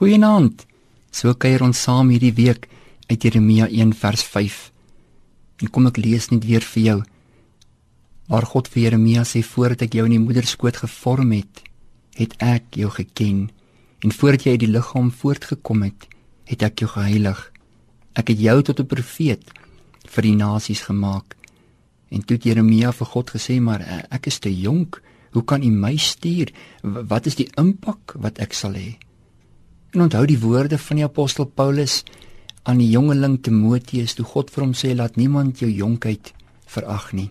Goeienaand. So kuier ons saam hierdie week uit Jeremia 1 vers 5. En kom ek lees net weer vir jou. Waar God vir Jeremia sê voordat ek jou in die moederskoot gevorm het, het ek jou geken en voordat jy uit die liggaam voortgekom het, het ek jou geheilig. Ek het jou tot 'n profeet vir die nasies gemaak. En toe Jeremia vir God gesê, maar eh, ek is te jonk. Hoe kan U my stuur? Wat is die impak wat ek sal hê? En onthou die woorde van die apostel Paulus aan die jongeling Timoteus toe God vir hom sê laat niemand jou jonkheid verag nie.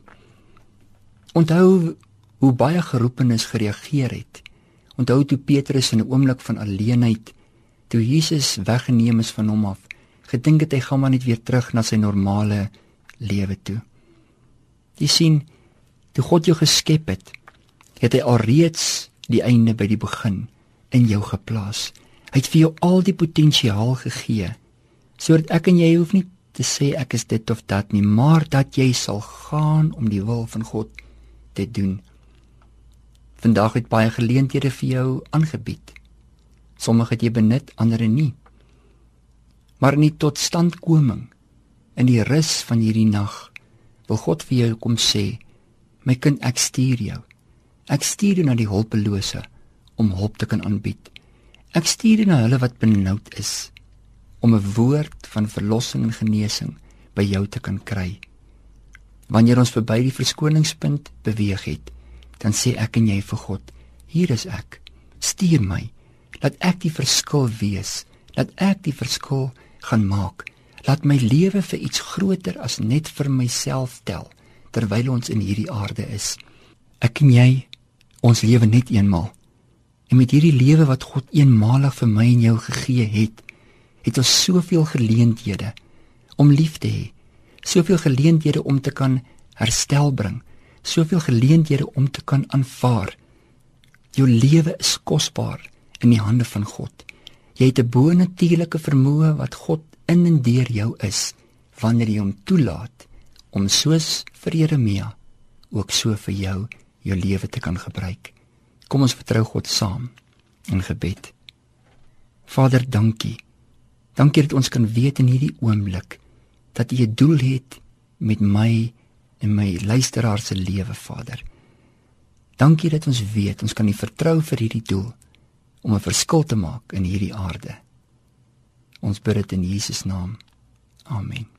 Onthou hoe baie geroepenes gereageer het. Onthou toe Petrus in 'n oomblik van alleenheid toe Jesus weggeneem is van hom af, gedink het hy gaan maar net weer terug na sy normale lewe toe. Jy sien, toe God jou geskep het, het hy alreeds die einde by die begin in jou geplaas. Hy het vir jou al die potensiaal gegee sodat ek en jy hoef nie te sê ek is dit of dat nie, maar dat jy sal gaan om die wil van God te doen. Vandag het baie geleenthede vir jou aangebied. Sommige het jy benut, ander nie. Maar in die totstandkoming in die rus van hierdie nag wil God vir jou kom sê, my kind, ek stuur jou. Ek stuur jou na die hulpelose om hulp te kan aanbied. Ek stuur na hulle wat benoud is om 'n woord van verlossing en genesing by jou te kan kry. Wanneer ons verby die verskoningspunt beweeg het, dan sê ek en jy vir God: Hier is ek. Stuur my. Laat ek die verskil wees. Laat ek die verskil gaan maak. Laat my lewe vir iets groter as net vir myself tel terwyl ons in hierdie aarde is. Ek en jy, ons lewe net eenmal. En met hierdie lewe wat God eenmalig vir my en jou gegee het, het ons soveel geleenthede om lief te hê. Soveel geleenthede om te kan herstel bring. Soveel geleenthede om te kan aanvaar. Jou lewe is kosbaar in die hande van God. Jy het 'n bo-natuurlike vermoë wat God in en deur jou is wanneer jy hom toelaat om soos vir Jeremia ook so vir jou jou lewe te kan gebruik. Kom ons vertrou God saam in gebed. Vader, dankie. Dankie dat ons kan weet in hierdie oomblik dat U 'n doel het met my en my luisteraar se lewe, Vader. Dankie dat ons weet ons kan U vertrou vir hierdie doel om 'n verskil te maak in hierdie aarde. Ons bid dit in Jesus naam. Amen.